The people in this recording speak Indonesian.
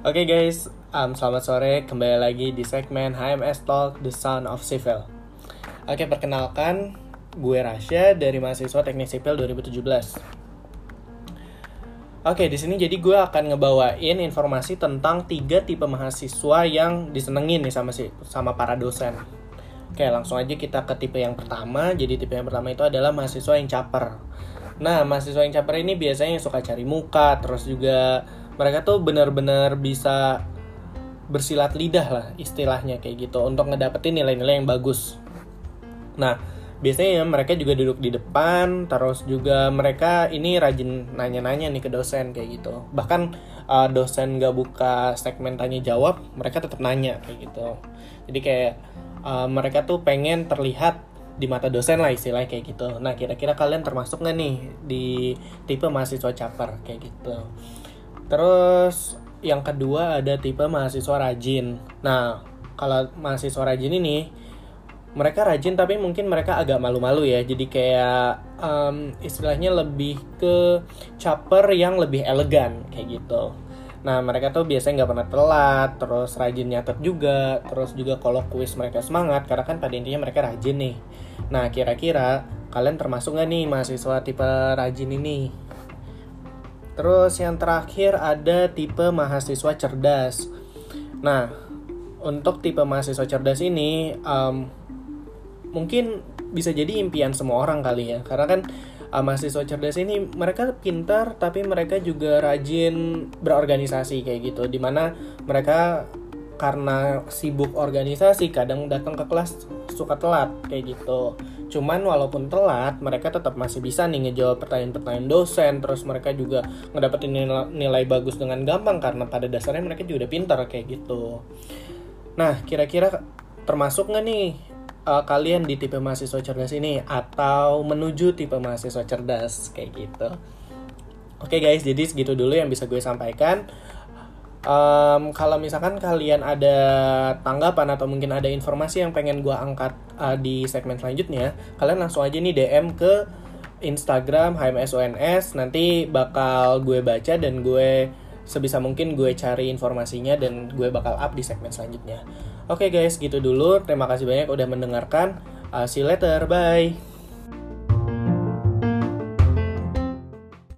Oke guys, um, selamat sore. Kembali lagi di segmen HMS Talk The Sound of Civil. Oke, perkenalkan gue Rasya dari mahasiswa Teknik Sipil 2017. Oke, di sini jadi gue akan ngebawain informasi tentang tiga tipe mahasiswa yang disenengin nih sama si sama para dosen. Oke, langsung aja kita ke tipe yang pertama. Jadi tipe yang pertama itu adalah mahasiswa yang caper. Nah, mahasiswa yang caper ini biasanya suka cari muka, terus juga mereka tuh benar-benar bisa bersilat lidah lah istilahnya kayak gitu untuk ngedapetin nilai-nilai yang bagus. Nah, biasanya mereka juga duduk di depan, terus juga mereka ini rajin nanya-nanya nih ke dosen kayak gitu. Bahkan uh, dosen gak buka segmen tanya jawab, mereka tetap nanya kayak gitu. Jadi kayak uh, mereka tuh pengen terlihat di mata dosen lah istilahnya kayak gitu. Nah kira-kira kalian termasuk nggak nih di tipe mahasiswa caper kayak gitu. Terus yang kedua ada tipe mahasiswa rajin. Nah kalau mahasiswa rajin ini mereka rajin tapi mungkin mereka agak malu-malu ya. Jadi kayak um, istilahnya lebih ke caper yang lebih elegan kayak gitu. Nah mereka tuh biasanya nggak pernah telat, terus rajin nyatet juga, terus juga kalau kuis mereka semangat karena kan pada intinya mereka rajin nih. Nah kira-kira kalian termasuk nggak nih mahasiswa tipe rajin ini? Terus yang terakhir ada tipe mahasiswa cerdas. Nah untuk tipe mahasiswa cerdas ini um, mungkin bisa jadi impian semua orang kali ya, karena kan uh, mahasiswa cerdas ini mereka pintar tapi mereka juga rajin berorganisasi kayak gitu. Di mana mereka karena sibuk organisasi kadang datang ke kelas suka telat kayak gitu cuman walaupun telat mereka tetap masih bisa nih ngejawab pertanyaan-pertanyaan dosen terus mereka juga ngedapetin nilai, nilai bagus dengan gampang karena pada dasarnya mereka juga udah pintar kayak gitu nah kira-kira termasuk nggak nih uh, kalian di tipe mahasiswa cerdas ini atau menuju tipe mahasiswa cerdas kayak gitu. Oke okay guys, jadi segitu dulu yang bisa gue sampaikan. Um, kalau misalkan kalian ada tanggapan atau mungkin ada informasi yang pengen gue angkat uh, di segmen selanjutnya, kalian langsung aja nih DM ke Instagram HMSONS. Nanti bakal gue baca dan gue sebisa mungkin gue cari informasinya dan gue bakal up di segmen selanjutnya. Oke okay guys, gitu dulu. Terima kasih banyak udah mendengarkan. Uh, see you later. Bye.